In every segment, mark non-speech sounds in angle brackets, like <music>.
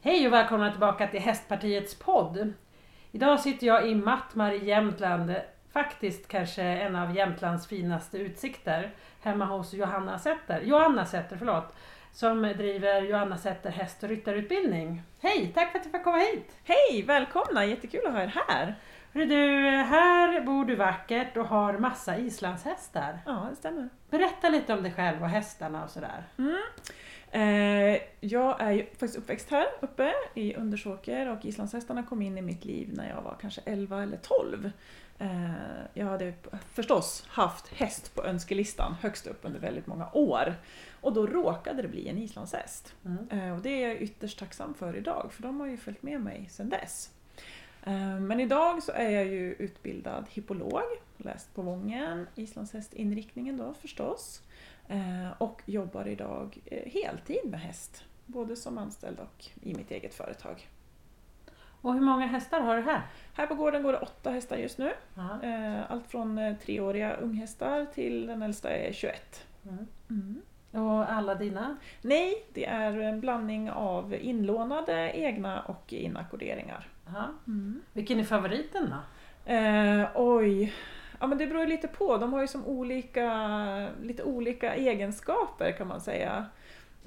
Hej och välkomna tillbaka till Hästpartiets podd. Idag sitter jag i Mattmar i Jämtland, faktiskt kanske en av Jämtlands finaste utsikter, hemma hos Johanna Setter, Johanna Setter, förlåt, som driver Johanna Setter häst och ryttarutbildning. Hej, tack för att jag fick komma hit! Hej, välkomna! Jättekul att ha er här. Hörru du, här bor du vackert och har massa islandshästar. Ja, det stämmer. Berätta lite om dig själv och hästarna och sådär. Mm. Eh, jag är ju faktiskt uppväxt här uppe i Undersåker och islandshästarna kom in i mitt liv när jag var kanske 11 eller 12. Eh, jag hade förstås haft häst på önskelistan högst upp under väldigt många år. Och då råkade det bli en islandshäst. Mm. Eh, och det är jag ytterst tacksam för idag, för de har ju följt med mig sedan dess. Eh, Men idag så är jag ju utbildad hippolog, läst på Vången, islandshästinriktningen då förstås. Eh, Och jobbar idag eh, heltid med häst, både som anställd och i mitt eget företag. Och hur många hästar har du här? Här på gården går det åtta hästar just nu. Ja. Eh, Allt från treåriga unghästar till den äldsta är 21. Mm. Mm. Och alla dina? Nej, det är en blandning av inlånade, egna och inackorderingar. Mm. Vilken är favoriten då? Eh, oj. Ja men det beror ju lite på. De har ju som olika, lite olika egenskaper kan man säga.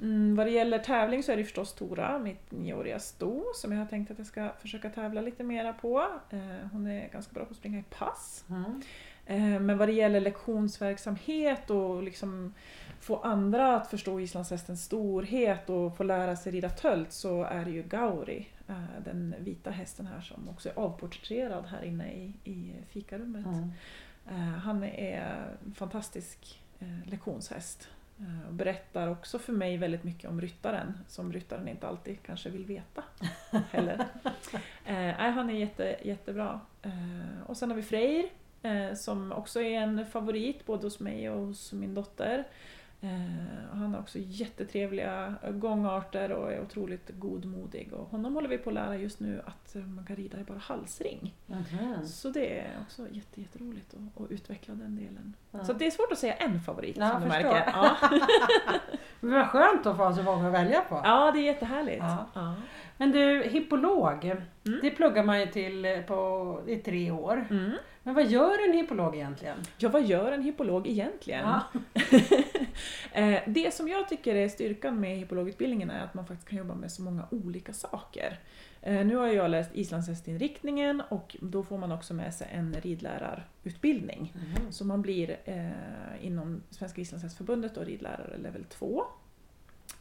Mm, vad det gäller tävling så är det förstås Tora, mitt nioåriga sto, som jag har tänkt att jag ska försöka tävla lite mera på. Eh, hon är ganska bra på att springa i pass. Mm. Eh, men vad det gäller lektionsverksamhet och liksom få andra att förstå islandshästens storhet och få lära sig rida tölt så är det ju Gauri, den vita hästen här som också är avporträtterad här inne i, i fikarummet. Mm. Eh, Han är en fantastisk eh, lektionshäst eh, och berättar också för mig väldigt mycket om ryttaren som ryttaren inte alltid kanske vill veta <laughs> heller. Eh, han är jätte, jättebra. Eh, och sen har vi Freyr eh, som också är en favorit både hos mig och hos min dotter. Eh, han har också jättetrevliga gångarter och är otroligt godmodig. Och honom håller vi på att lära just nu att eh, man kan rida i bara halsring. Mhm. Så det är också jätte, jätteroligt att, att utveckla den delen. Ja. Så det är svårt att säga en favorit Ja, som du märker. Ja. <laughs> Men vad skönt att få så många att välja på. ja, det är jättehärligt. Ja. Ja. Men du, hippolog, Mm. det pluggar man ju till på, i tre år. Mm. Men vad gör en hippolog egentligen? Ja, vad gör en hippolog egentligen? Ja. <laughs> Eh, det som jag tycker är styrkan med hippologutbildningen är att man faktiskt kan jobba med så många olika saker. Eh, Nu har jag läst islandshästinriktningen och då får man också med sig en ridlärarutbildning. Mhm. Så man blir eh, inom Svenska islandshästförbundet och ridlärare level 2.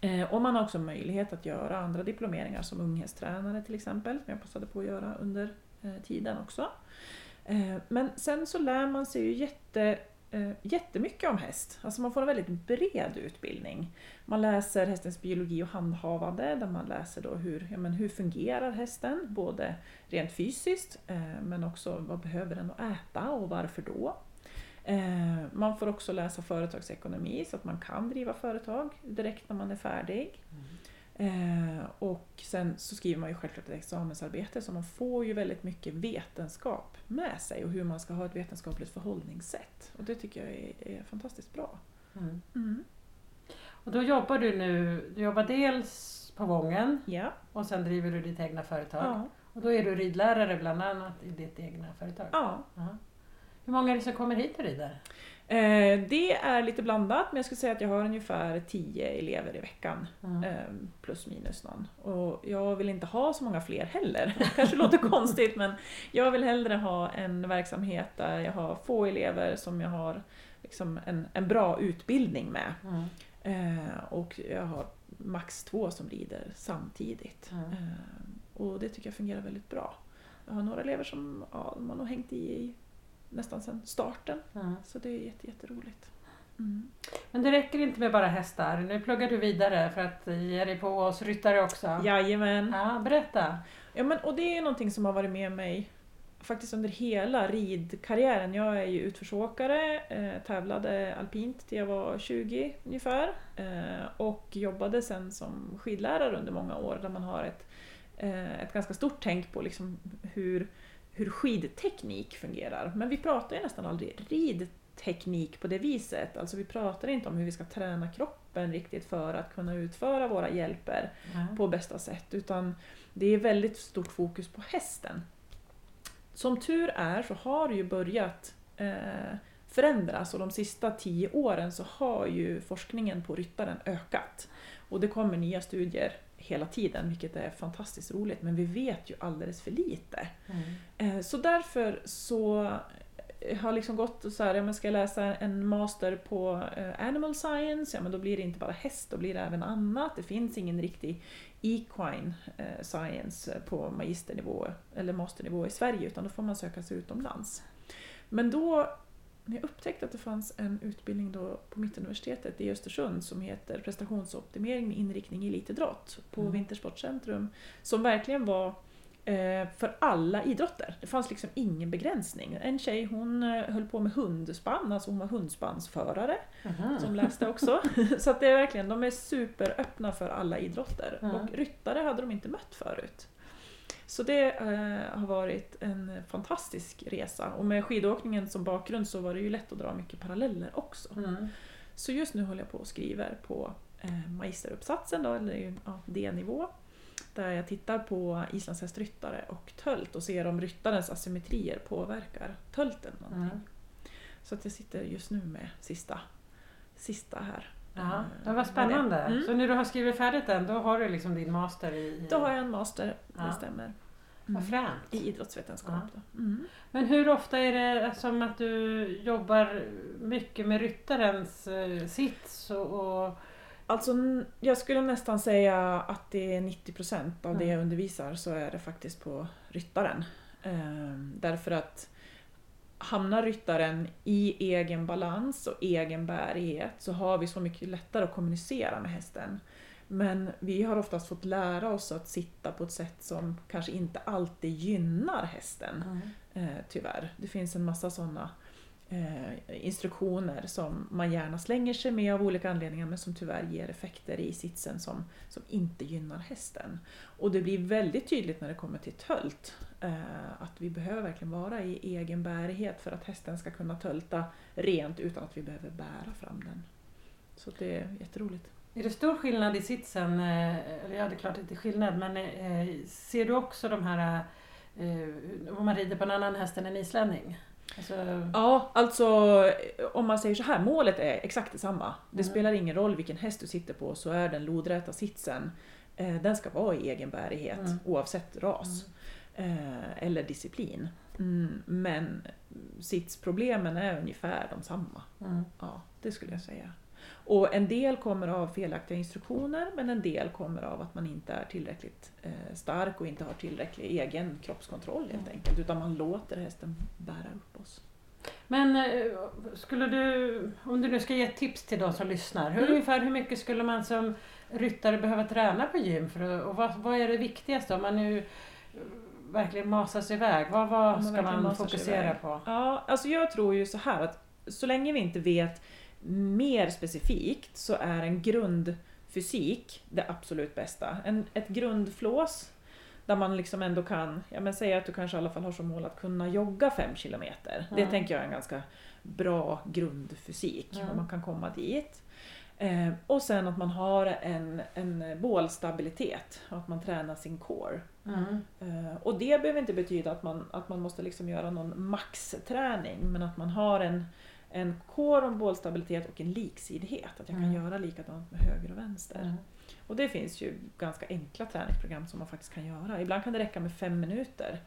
Eh, och man har också möjlighet att göra andra diplomeringar som unghästtränare till exempel, som jag passade på att göra under eh, tiden också. Eh, men sen så lär man sig ju jätte, eh, jättemycket om häst. Alltså man får en väldigt bred utbildning. Man läser hästens biologi och handhavande, där man läser då hur, ja, men hur fungerar hästen, både rent fysiskt eh, men också vad behöver den att äta och varför då. Man får också läsa företagsekonomi så att man kan driva företag direkt när man är färdig. Mm. Eh, Och sen så skriver man ju självklart ett examensarbete så man får ju väldigt mycket vetenskap med sig och hur man ska ha ett vetenskapligt förhållningssätt. Och det tycker jag är, är fantastiskt bra. Mm. Och då jobbar du nu, du jobbar dels på Vången Ja. och sen driver du ditt egna företag. Ja. Och då är du ridlärare bland annat i ditt egna företag. ja. Ja. Hur många är det som kommer hit och rider? Eh, Det är lite blandat men jag skulle säga att jag har ungefär 10 elever i veckan. Mm. Eh, plus minus någon. Och jag vill inte ha så många fler heller. <laughs> Det kanske låter konstigt men jag vill hellre ha en verksamhet där jag har få elever som jag har liksom en, en bra utbildning med. Mm. Eh, och jag har max två som rider samtidigt. Mm. Eh, och det tycker jag fungerar väldigt bra. Jag har några elever som ja, de har hängt i nästan sedan starten. Mm. Så det är jätte, jätteroligt. Mm. Men det räcker inte med bara hästar. Nu pluggar du vidare för att ge dig på oss ryttare också. Jajamän. Ja, berätta. Ja, men, och det är någonting som har varit med mig faktiskt under hela ridkarriären. Jag är ju utförsåkare, eh, tävlade alpint till jag var 20 ungefär eh, och jobbade sen som skidlärare under många år där man har ett, eh, ett ganska stort tänk på liksom hur, hur skidteknik fungerar. Men vi pratar ju nästan aldrig ridteknik teknik på det viset. Alltså vi pratar inte om hur vi ska träna kroppen riktigt för att kunna utföra våra hjälper Ja. på bästa sätt. Utan det är väldigt stort fokus på hästen. Som tur är så har det ju börjat eh, förändras och de sista tio åren så har ju forskningen på ryttaren ökat. Och det kommer nya studier hela tiden vilket är fantastiskt roligt men vi vet ju alldeles för lite. Mm. Eh, Så därför så eh, har jag liksom gått och så här, ja, men ska jag läsa en master på eh, animal science, ja men då blir det inte bara häst, då blir det även annat. Det finns ingen riktig equine science på magisternivå eller masternivå i Sverige utan då får man söka sig utomlands. Men då när jag upptäckte att det fanns en utbildning då på Mittuniversitetet i Östersund som heter prestationsoptimering med inriktning i elitidrott på Mm. Vintersportcentrum som verkligen var eh, för alla idrotter. Det fanns liksom ingen begränsning. En tjej hon eh, höll på med hundspann, alltså hon var hundspannsförare Mhm. som läste också. <laughs> Så att det är verkligen, de är superöppna för alla idrotter. Mm. Och ryttare hade de inte mött förut. Så det eh, har varit en fantastisk resa. Och med skidåkningen som bakgrund så var det ju lätt att dra mycket paralleller också. Mm. Så just nu håller jag på och skriver på eh, magisteruppsatsen, då, eller ja, D-nivå. Där jag tittar på islandshästryttare och tölt och ser om ryttarens asymmetrier påverkar tölten någonting. Mm. Så att jag sitter just nu med sista, sista här. Ja, det Eh, var spännande. Mm. Så när du har skrivit färdigt den, då har du liksom din master i... Då har jag en master, Ja. det stämmer. Vad fränt. I idrottsvetenskap. Ja. Då. Mm. Men hur ofta är det som att du jobbar mycket med ryttarens eh, sits och... och Alltså, jag skulle nästan säga att det är 90% av det Mm. jag undervisar så är det faktiskt på ryttaren. Ehm, därför att hamnar ryttaren i egen balans och egen bärighet så har vi så mycket lättare att kommunicera med hästen. Men vi har oftast fått lära oss att sitta på ett sätt som kanske inte alltid gynnar hästen. Eh, tyvärr. Det finns en massa sådana eh, instruktioner som man gärna slänger sig med av olika anledningar men som tyvärr ger effekter i sitsen som, som inte gynnar hästen. Och det blir väldigt tydligt när det kommer till tölt eh, att vi behöver verkligen vara i egen bärighet för att hästen ska kunna tölta rent utan att vi behöver bära fram den. Så det är jätteroligt. Är det stor skillnad i sitsen? Eh, eller ja, det är klart att det inte är skillnad, men eh, ser du också de här eh, eh, om man rider på en annan häst än en islänning? Alltså, Ja, alltså om man säger så här, målet är exakt detsamma. Det Mm. spelar ingen roll vilken häst du sitter på så är den lodräta sitsen, eh, den ska vara i egen bärighet Mm. oavsett ras eh, eller disciplin. Mm, men sitsproblemen är ungefär de samma. mm. Ja, det skulle jag säga. Och en del kommer av felaktiga instruktioner men en del kommer av att man inte är tillräckligt eh, stark och inte har tillräcklig egen kroppskontroll helt Mm. enkelt. Utan man låter hästen bära upp oss. Men eh, skulle du, om du nu ska ge ett tips till de som lyssnar, hur, Mm. ungefär hur mycket skulle man som ryttare behöva träna på gym? För, att- och vad, vad är det viktigaste om man nu eh, verkligen masar sig iväg? Vad, vad man ska man fokusera på? Ja, alltså jag tror ju så här att så länge vi inte vet mer specifikt så är en grundfysik det absolut bästa. En, ett grundflås där man liksom ändå kan, ja men säg att du kanske i alla fall har som mål att kunna jogga fem kilometer. Det Mm. tänker jag är en ganska bra grundfysik, Mm. om man kan komma dit. Eh, och sen att man har en, en bålstabilitet att man tränar sin core. Mm. Eh, Och det behöver inte betyda att man, att man måste liksom göra någon maxträning men att man har en, en core, en bålstabilitet och en liksidighet. Att jag kan Mm. göra likadant med höger och vänster. Mm. Och det finns ju ganska enkla träningsprogram som man faktiskt kan göra. Ibland kan det räcka med fem minuter.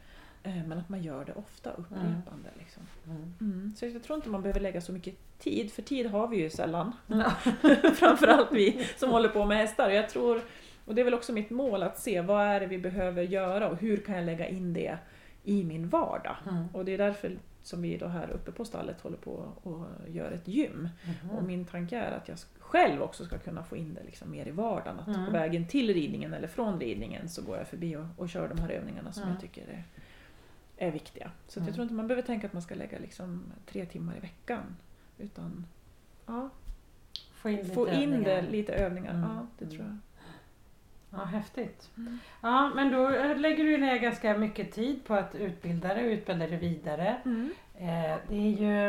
eh, Men att man gör det ofta, upprepande. Liksom. Mm. Mm. Så jag tror inte man behöver lägga så mycket tid, för tid har vi ju sällan. Ja. <laughs> Framförallt vi som håller på med hästar. Jag tror, och det är väl också mitt mål att se vad är det vi behöver göra och hur kan jag lägga in det i min vardag. Mm. Och det är därför som vi då här uppe på stallet håller på och gör ett gym. Och Mhm. min tanke är att jag själv också ska kunna få in det liksom mer i vardagen. Att Mm. på vägen till ridningen eller från ridningen så går jag förbi och, och kör de här övningarna som Mm. jag tycker är, är viktiga. Så Mm. jag tror inte man behöver tänka att man ska lägga liksom tre timmar i veckan. Utan ja, Få in lite få in det, övningar. lite övningar. Mm. Ja, det tror jag. Ja, häftigt. Mm. Ja, men då lägger du ner ganska mycket tid på att utbilda dig och utbilda dig vidare. Mm. Eh, det är ju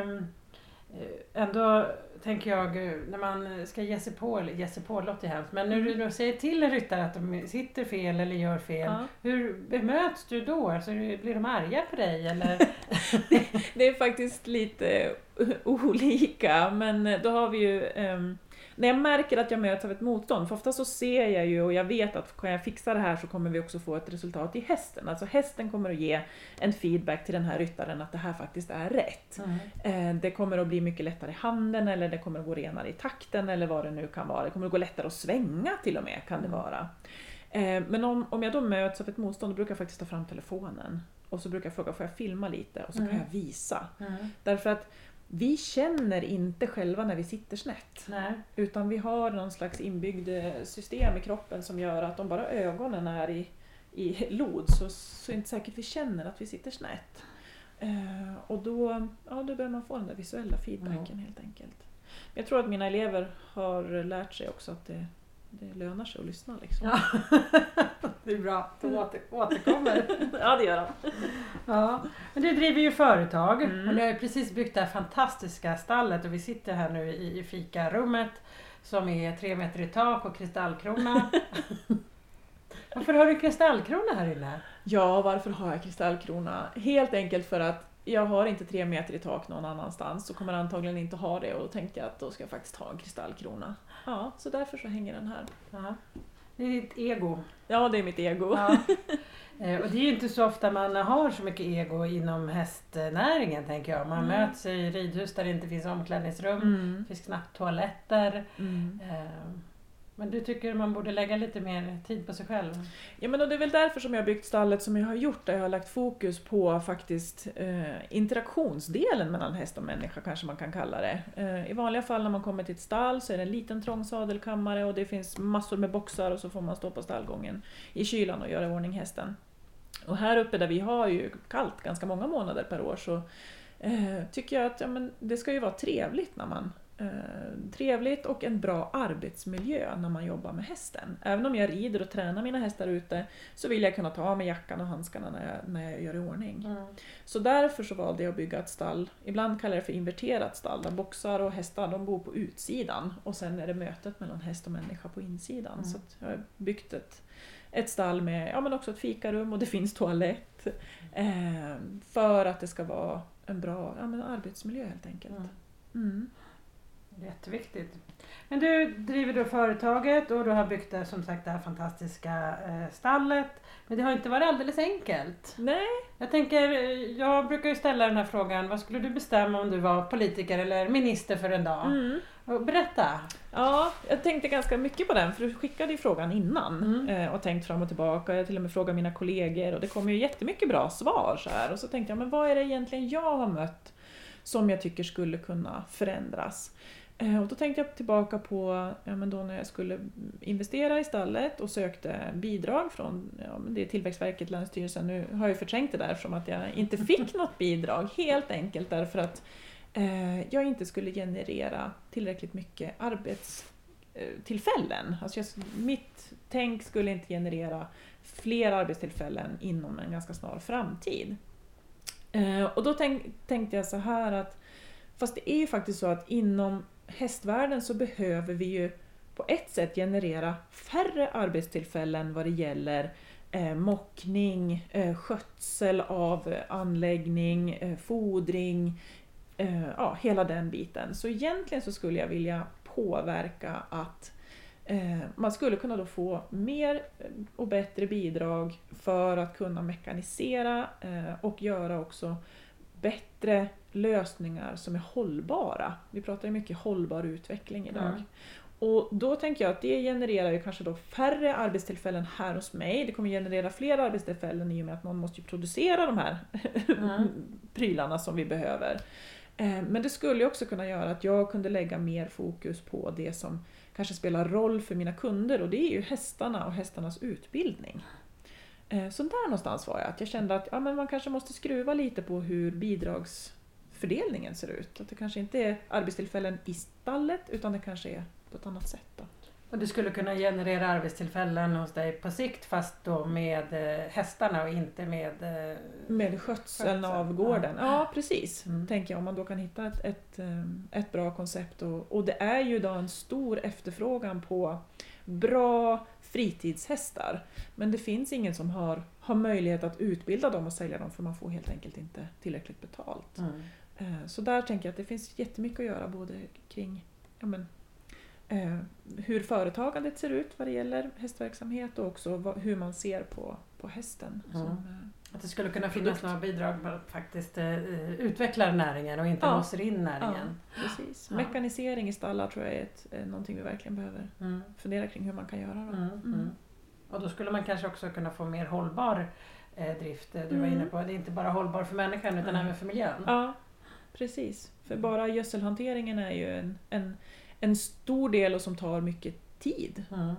eh, ändå tänker jag eh, när man ska ge sig på, ge sig på låter hemskt, men när du då säger till en ryttare att de sitter fel eller gör fel, Ja. hur bemöts du då? Alltså, blir de arga på dig eller? <laughs> Det är faktiskt lite olika, men då har vi ju... ehm, när jag märker att jag möts av ett motstånd, för ofta så ser jag ju och jag vet att kan jag fixa det här så kommer vi också få ett resultat i hästen. Alltså hästen kommer att ge en feedback till den här ryttaren att det här faktiskt är rätt. Eh, Det kommer att bli mycket lättare i handen eller det kommer att gå renare i takten eller vad det nu kan vara. Det kommer att gå lättare att svänga till och med kan det Mm. vara. Eh, Men om, om jag då möts av ett motstånd då brukar jag faktiskt ta fram telefonen och så brukar jag fråga får jag filma lite och så kan Mm. jag visa. Mm. Därför att vi känner inte själva när vi sitter snett. Nej. Utan vi har någon slags inbyggd eh, system i kroppen som gör att om bara ögonen är i, i lod så, så är det inte säkert vi känner att vi sitter snett. Eh, och då, ja, då börjar man få den där visuella feedbacken helt enkelt. Jag tror att mina elever har lärt sig också att det, det lönar sig att lyssna. Liksom. Ja. <laughs> det är bra, de åter, återkommer. <laughs> ja, det gör de. Ja, men du driver ju företag Mm. och ni har ju precis byggt det här fantastiska stallet och vi sitter här nu i, i fikarummet som är tre meter i tak och kristallkrona. <laughs> Varför har du kristallkrona här inne? Ja, varför har jag kristallkrona? Helt enkelt för att jag har inte tre meter i tak någon annanstans och kommer antagligen inte ha det och då tänkte jag att då ska jag faktiskt ha en kristallkrona. Ja, så därför så hänger den här. Ja. Det är ditt ego. Ja, det är mitt ego. Ja. <laughs> Eh, Och det är ju inte så ofta man har så mycket ego inom hästnäringen tänker jag. Man Mm. möts i ridhus där det inte finns omklädningsrum, Mm. det finns knappt toaletter. Mm. Eh, men du tycker man borde lägga lite mer tid på sig själv? Ja, men och det är väl därför som jag har byggt stallet som jag har gjort, där jag har lagt fokus på faktiskt eh, interaktionsdelen mellan häst och människa, kanske man kan kalla det. Eh, I vanliga fall när man kommer till ett stall så är det en liten trång sadelkammare och det finns massor med boxar och så får man stå på stallgången i kylan och göra i ordning hästen. Och här uppe där vi har ju kallt ganska många månader per år så eh, tycker jag att ja, men det ska ju vara trevligt när man trevligt och en bra arbetsmiljö när man jobbar med hästen. Även om jag rider och tränar mina hästar ute så vill jag kunna ta av mig jackan och handskarna när jag, när jag gör i ordning. Så därför så valde jag att bygga ett stall, ibland kallar jag det för inverterat stall, där boxar och hästar de bor på utsidan och sen är det mötet mellan häst och människa på insidan. Mm. Så jag har byggt ett, ett stall med ja, men också ett fikarum och det <laughs> finns toalett. Eh, för att det ska vara en bra ja, men arbetsmiljö helt enkelt. Mm. Jätteviktigt. Men du driver då företaget och du har byggt det, som sagt det här fantastiska eh, stallet. Men det har inte varit alldeles enkelt. Nej, Jag tänker, eh, jag brukar ju ställa den här frågan, vad skulle du bestämma om du var politiker eller minister för en dag? mm. Berätta! Ja, jag tänkte ganska mycket på den för du skickade ju frågan innan Mm. eh, och tänkt fram och tillbaka. Jag till och med frågat mina kollegor och det kom ju jättemycket bra svar så här. Och så tänkte jag, men vad är det egentligen jag har mött som jag tycker skulle kunna förändras? Eh, Och då tänkte jag tillbaka på ja, men då när jag skulle investera i stallet och sökte bidrag från ja, men det är Tillväxtverket, Länsstyrelsen. Nu har jag förträngt det där eftersom att jag inte fick <laughs> något bidrag. Helt enkelt därför att eh, jag inte skulle generera tillräckligt mycket arbetstillfällen. Alltså jag, mitt tänk skulle inte generera fler arbetstillfällen inom en ganska snar framtid. Eh, och då tänk, tänkte jag så här att Fast det är ju faktiskt så att inom hästvärlden så behöver vi ju på ett sätt generera färre arbetstillfällen vad det gäller eh, mockning, eh, skötsel av eh, anläggning, eh, fodring, eh, ja, hela den biten. Så egentligen så skulle jag vilja påverka att eh, man skulle kunna då få mer eh, och bättre bidrag för att kunna mekanisera eh, och göra också bättre lösningar som är hållbara. Vi pratar ju mycket hållbar utveckling idag. Mm. Och då tänker jag att det genererar ju kanske då färre arbetstillfällen här hos mig. Det kommer generera fler arbetstillfällen i och med att någon måste ju producera de här Mm. <laughs> prylarna som vi behöver. Eh, Men det skulle också kunna göra att jag kunde lägga mer fokus på det som kanske spelar roll för mina kunder och det är ju hästarna och hästarnas utbildning. Eh, så där någonstans var jag, att jag kände att ja, men man kanske måste skruva lite på hur bidragsfördelningen ser ut. Att det kanske inte är arbetstillfällen i stallet utan det kanske är på ett annat sätt. Då. Och du skulle kunna generera arbetstillfällen hos dig på sikt fast då med eh, hästarna och inte med... Eh, Med skötseln Skötsel, av gården. ja. Ja, precis. Mm. Tänker jag, om man då kan hitta ett, ett, eh, ett bra koncept. Och, och det är ju idag en stor efterfrågan på bra fritidshästar. Men det finns ingen som har, har möjlighet att utbilda dem och sälja dem för man får helt enkelt inte tillräckligt betalt. mm. Så där tänker jag att det finns jättemycket att göra både kring ja, men, hur företagandet ser ut vad det gäller hästverksamhet och också vad, hur man ser på, på hästen. Mm. Som, eh, Att det skulle kunna finnas några bidrag för att faktiskt eh, utveckla näringen och inte Ja. låser in näringen. precis. Ja. Mekanisering i stallar tror jag är ett, eh, någonting vi verkligen behöver Mm. fundera kring hur man kan göra. Då. Mm. Mm. Och då skulle man kanske också kunna få mer hållbar eh, drift. Eh, Du var Mm. inne på det är inte bara hållbar för människan utan Mm. även för miljön. Ja, precis. För bara gödselhanteringen är ju en, en, en stor del och som tar mycket tid. Mm.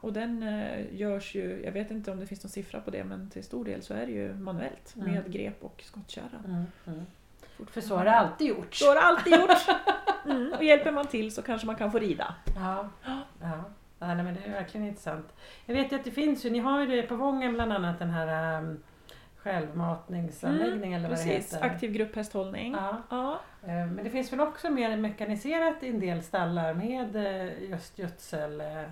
Och den eh, görs ju, jag vet inte om det finns någon siffra på det, men till stor del så är det ju manuellt Mm. med grep och skottkärra. Mm. För så har det alltid gjorts. Så har det alltid gjorts! <laughs> Mm. Och hjälper man till så kanske man kan få rida. Ja. ja. Ja, nej, men det är verkligen intressant. Jag vet ju att det finns ju, ni har ju det på Vången bland annat den här um, självmatningsanläggningen eller vad det Mm, Precis, heter. aktiv grupphästhållning. Ja. Ja. Eh, Men det finns väl också mer mekaniserat i en del stallar med eh, just gödsel? eh,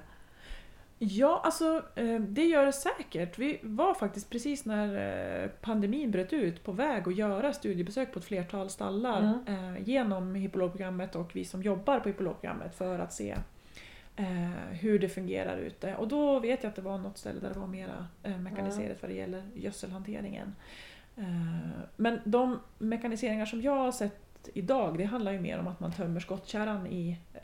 Ja, alltså det gör det säkert. Vi var faktiskt precis när pandemin bröt ut på väg att göra studiebesök på ett flertal stallar eh, genom hippologprogrammet och vi som jobbar på hippologprogrammet för att se eh, hur det fungerar ute. Och då vet jag att det var något ställe där det var mera eh, mekaniserat vad det gäller gödselhanteringen. Eh, men de mekaniseringar som jag har sett idag, det handlar ju mer om att man tömmer skottkärran i eh,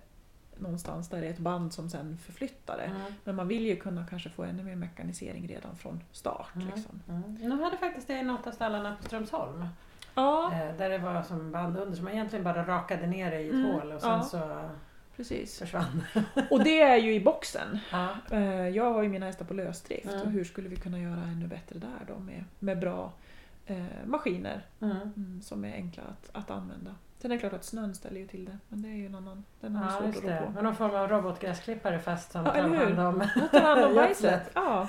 någonstans där det är ett band som sen förflyttar det. Mm. Men man vill ju kunna kanske få ännu mer mekanisering redan från start. Mm. Liksom. Mm. De hade faktiskt det i något av stallarna på Strömsholm. Ja, Eh, Där det var som band under, så man egentligen bara rakade ner det i ett Mm, hål och sen så precis. försvann Och det är ju i boxen. ja. Eh, Jag har ju mina hästar på lösdrift Mm. och hur skulle vi kunna göra ännu bättre där då med, med bra eh, maskiner Mm. som är enkla att, att använda. Sen är det klart att snön ställer ju till det, men det är ju en annan, den har Ja, svårt att rå på. Men någon form av robotgräsklippare fast som Ja, tar hand om... Då tar hand om <laughs> Gödslet. bajset. Ja.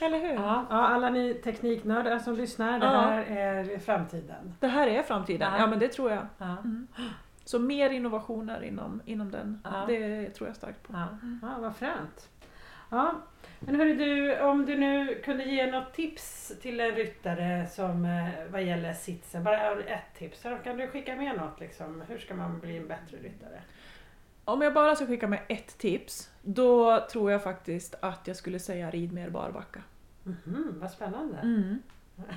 <laughs> Eller hur? Ja, ja, alla ni tekniknördar som lyssnar, det Ja. här är framtiden. Det här är framtiden, Ja. ja men det tror jag. Ja. Mm. Så mer innovationer inom, inom den, Ja. det tror jag starkt på. Ja, ja vad fränt. Ja, men hörru du, om du nu kunde ge något tips till en ryttare som eh, vad gäller sitsen, bara ett tips. Kan du skicka med något liksom? Hur ska man bli en bättre ryttare? Om jag bara ska skicka med ett tips, då tror jag faktiskt att jag skulle säga rid mer barbacka. Mhm, vad spännande. <laughs>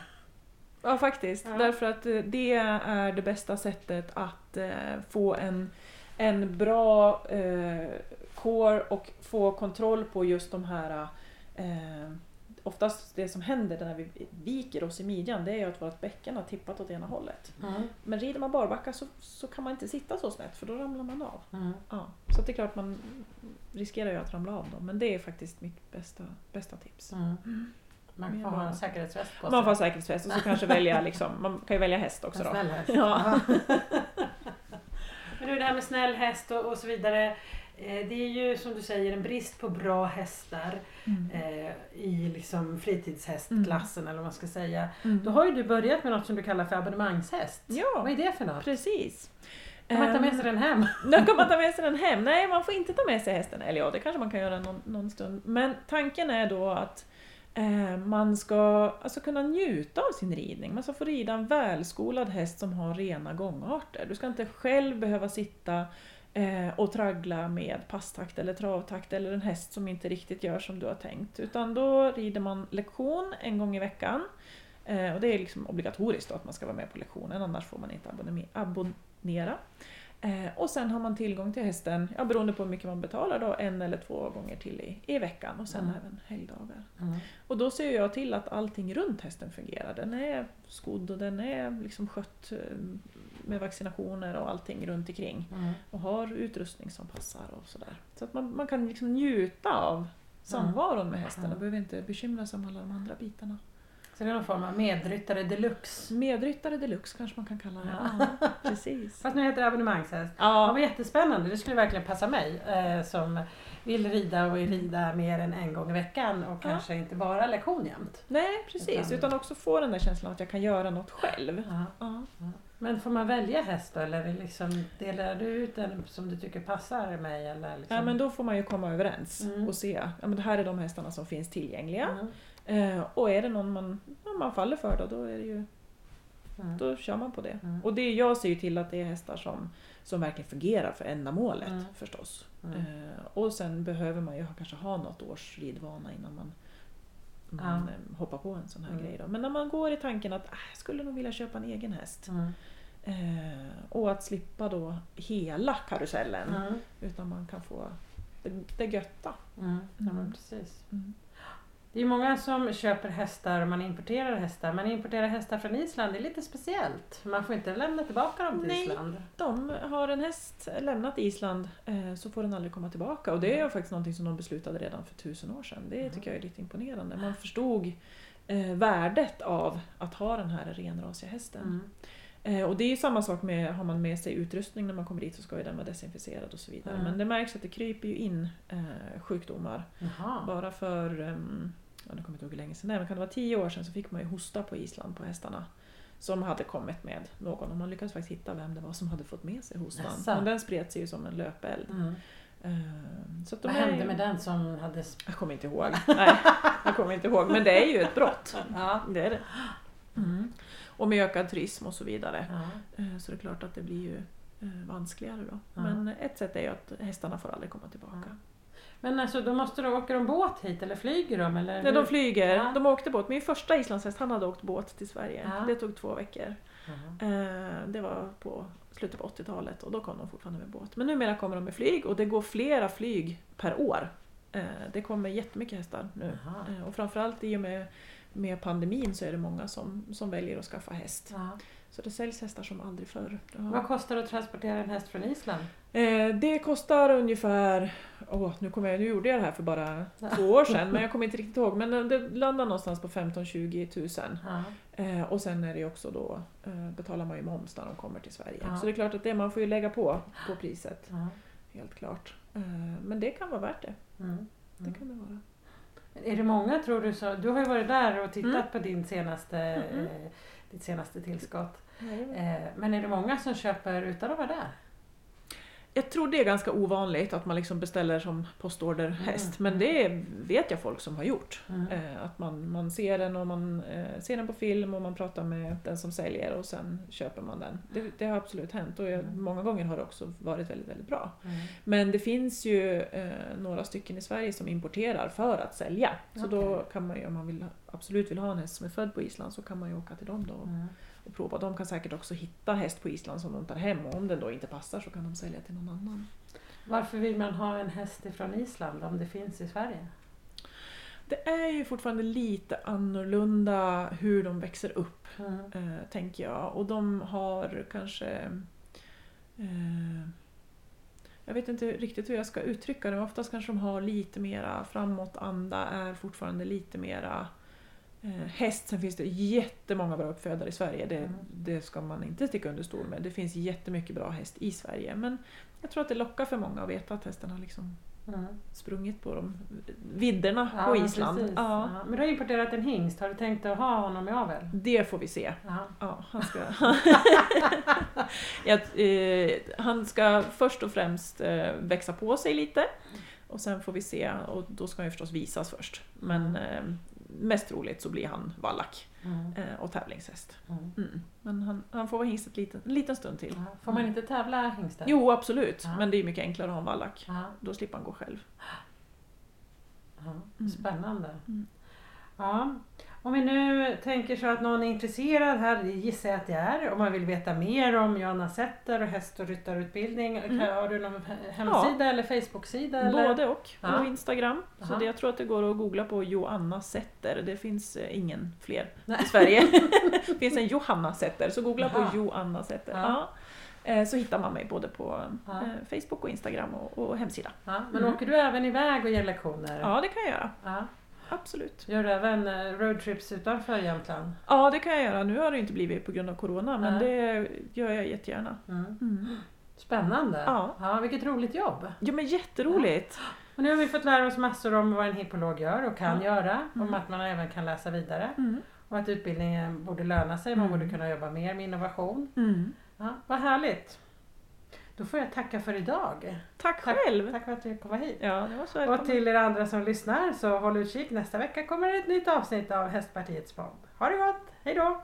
Ja, faktiskt. Ja. Därför att eh, det är det bästa sättet att eh, få en, en bra eh, kår och få kontroll på just de här eh, Oftast det som händer när vi viker oss i midjan det är ju att vårt bäcken har tippat åt ena hållet. Mm, Men rider man barbacka så, så kan man inte sitta så snett för då ramlar man av. mm. Ja, så det är klart man riskerar ju att ramla av då, men det är faktiskt mitt bästa, bästa tips. Mm. Man får ha en säkerhetsväst på sig. Man får ha säkerhetsväst och så kanske välja liksom, man kan ju välja häst också En då. snäll häst. Ja. Men nu det här med snäll häst och, och så vidare. Eh, det är ju som du säger en brist på bra hästar Mm. eh, i liksom fritidshästklassen eller vad man ska säga. Mm. Då har ju du börjat med något som du kallar för abonnemangshäst. Vad Ja, är det för något? precis. Kan man ta med Ehm, sig den hem? <laughs> Då kan man ta med sig den hem. Nej, man får inte ta med sig hästen. Eller ja, det kanske man kan göra någon, någon stund. Men tanken är då att eh, Eh, man ska alltså kunna njuta av sin ridning. Man ska få rida en välskolad häst som har rena gångarter. Du ska inte själv behöva sitta eh, och traggla med passtakt eller travtakt eller en häst som inte riktigt gör som du har tänkt. Utan då rider man lektion en gång i veckan. Eh, och det är liksom obligatoriskt då att man ska vara med på lektionen, annars får man inte abonnera. Eh, och sen har man tillgång till hästen, ja, beroende på hur mycket man betalar, då, en eller två gånger till i, i veckan och sen Mm. även helgdagar. Mm. Och då ser jag till att allting runt hästen fungerar. Den är skodd och den är liksom skött eh, med vaccinationer och allting runt omkring. Mm. Och har utrustning som passar och sådär. Så att man, man kan liksom njuta av samvaron med hästen och Mm. behöver inte bekymra sig om alla de andra bitarna. Så det är någon form av medryttare deluxe. Medryttare deluxe kanske man kan kalla det. Ja. Precis. Fast nu heter det abonnemangshäst. Ja, Ja, vad jättespännande. Det skulle verkligen passa mig eh, som vill rida och rida mer än en gång i veckan och Ja. kanske inte bara lektion jämt. nej precis. Utan- Utan också få den där känslan att jag kan göra något själv. Ja. Men får man välja häst då eller det liksom, delar du ut den som du tycker passar mig? Eller liksom? Ja men då får man ju komma överens Mm. och se. Ja, men det här är de hästarna som finns tillgängliga. Mm. Eh, och är det någon man, man faller för då, då, är det ju, Mm. då kör man på det. Mm. Och det, jag ser ju till att det är hästar som, som verkligen fungerar för ändamålet Mm. förstås. Mm. Eh, och sen behöver man ju kanske ha något års ridvana innan man, man Ja. eh, hoppar på en sån här Mm. grej. Då. Men när man går i tanken att ah, jag skulle nog vilja köpa en egen häst. Mm. Eh, och att slippa då hela karusellen. Mm. Utan man kan få det, det götta. Ja, precis. Mm. Det är många som köper hästar och man importerar hästar. Man importerar hästar från Island, det är lite speciellt. Man får inte lämna tillbaka dem till Nej. Island. De har en häst lämnat Island eh, så får den aldrig komma tillbaka. Och det är ju faktiskt någonting som de beslutade redan för tusen år sedan. Det Mm. tycker jag är lite imponerande. Man förstod eh, värdet av att ha den här renrasiga hästen. Mm. Eh, och det är ju samma sak med, har man med sig utrustning när man kommer dit så ska ju den vara desinficerad och så vidare. Mm. Men det märks att det kryper ju in eh, sjukdomar. Jaha. Bara för, um, ja, nu kommer jag inte ihåg hur länge sedan är, men kan det vara tio år sedan så fick man ju hosta på Island på hästarna. Som hade kommit med någon och man lyckades faktiskt hitta vem det var som hade fått med sig hostan. Jaså? Men den spred sig ju som en löpeld. Mm. Eh, så Vad hände ju- med den som hade... Jag kommer inte ihåg. Nej, jag kommer inte ihåg. Men det är ju ett brott. Ja. Det är det. Mm. Och med ökad turism och så vidare. Ja. Eh, Så det är klart att det blir ju eh, vanskligare då. Ja. Men ett sätt är ju att hästarna får aldrig komma tillbaka. Men alltså då måste du åka de båt hit eller flyger de? Eller Nej, de flyger. Ja. De åkte båt. Min första islandshäst han hade åkt båt till Sverige. Ja. Det tog två veckor. Eh, Det var på slutet på 80-talet och då kom de fortfarande med båt. Men numera kommer de med flyg och det går flera flyg per år. Eh, Det kommer jättemycket hästar nu. Jaha. Eh, Och framförallt i och med, med pandemin så är det många som, som väljer att skaffa häst. Ja. Så det säljs hästar som aldrig förr. Vad kostar det att transportera en häst från Island? Det kostar ungefär, åh, nu, kommer jag, nu gjorde jag det här för bara två år sedan men jag kommer inte riktigt ihåg. Men eh, det landar någonstans på 15-20 tusen. Ja. Eh, och sen är det också då, eh, betalar man ju moms när de kommer till Sverige. Ja. Så det är klart att det man får ju lägga på, på priset. Ja. Helt klart. Eh, men det kan vara värt det. Mm. Det Mm. kan det vara. Är det många tror du så? Du har ju varit där och tittat Mm. på din senaste, eh, ditt senaste tillskott. Eh, men är det många som köper utan att vara där? Jag tror det är ganska ovanligt att man liksom beställer som postorderhäst. Men det vet jag folk som har gjort. Mm. Eh, att man, man ser den och man eh, ser den på film och man pratar med den som säljer och sen köper man den. Det, det har absolut hänt och jag, Mm. många gånger har det också varit väldigt, väldigt bra. Mm. Men det finns ju eh, några stycken i Sverige som importerar för att sälja. Så då Okej. kan man ju, om man vill, absolut vill ha en häst som är född på Island så kan man ju åka till dem då Mm. Och prova. De kan säkert också hitta häst på Island som de tar hem och om den då inte passar så kan de sälja till någon annan. Varför vill man ha en häst ifrån Island om det finns i Sverige? Det är ju fortfarande lite annorlunda hur de växer upp, Mm. eh, tänker jag. Och de har kanske... Eh, jag vet inte riktigt hur jag ska uttrycka det, men oftast kanske de har lite mera framåtanda, är fortfarande lite mera häst. Sen finns det jättemånga bra uppfödare i Sverige, det, Mm. det ska man inte sticka under stol med. Det finns jättemycket bra häst i Sverige, men jag tror att det lockar för många att veta att hästen har liksom Mm. sprungit på de vidderna Ja, på Island. Ja, Ja. Men du har importerat en hingst, har du tänkt att ha honom i avel? det får vi se. Ja. Ja, han, ska... <laughs> Jag, eh, han ska först och främst eh, växa på sig lite och sen får vi se och då ska han ju förstås visas först. Men eh, mest troligt så blir han vallack Mm. eh, och tävlingshäst. Mm. Mm. Men han, han får vara hingst ett liten, en liten stund till. Ja. Får man inte tävla hingstar? Jo, absolut. Ja. Men det är mycket enklare att ha en vallack. Ja. Då slipper han gå själv. Mm. Spännande. Mm. Ja. Om vi nu tänker så att någon är intresserad här, gissar jag att det är, om man vill veta mer om Johanna Setter och häst och ryttarutbildning, Mm. har du någon he- hemsida eller Facebook-sida? Eller? Både och. Ja. Och Instagram. Så Aha. det, jag tror att det går att googla på Joanna Setter. Det finns eh, ingen fler Nej. i Sverige. <laughs> det finns en Johanna Setter, så googla Jaha. på Joanna Setter. Ja. Ja. Eh, Så hittar man mig både på Ja. eh, Facebook och Instagram och, och hemsida. Ja. Men Mm. åker du även iväg och ger lektioner? Ja, det kan jag göra. Ja. Absolut. Gör du även eh, roadtrips utanför Jämtland? Ja, det kan jag göra. Nu har det inte blivit på grund av Corona, men det gör jag jättegärna. Mm. Mm. Spännande! Ja. ja. Vilket roligt jobb! Ja, men jätteroligt. Och nu har vi fått lära oss massor om vad en hippolog gör och kan Ja. göra. Mm. Om att man även kan läsa vidare. Mm. Och att utbildningen borde löna sig. Man Mm. borde kunna jobba mer med innovation. Mm. Ja, vad härligt! Då får jag tacka för idag. Tack Tack. själv! Tack för att du kom hit. Ja, det var så Och till er andra som lyssnar så håll utkik. Nästa vecka kommer ett nytt avsnitt av Hästpartiets podd. Ha det gott! Hej då!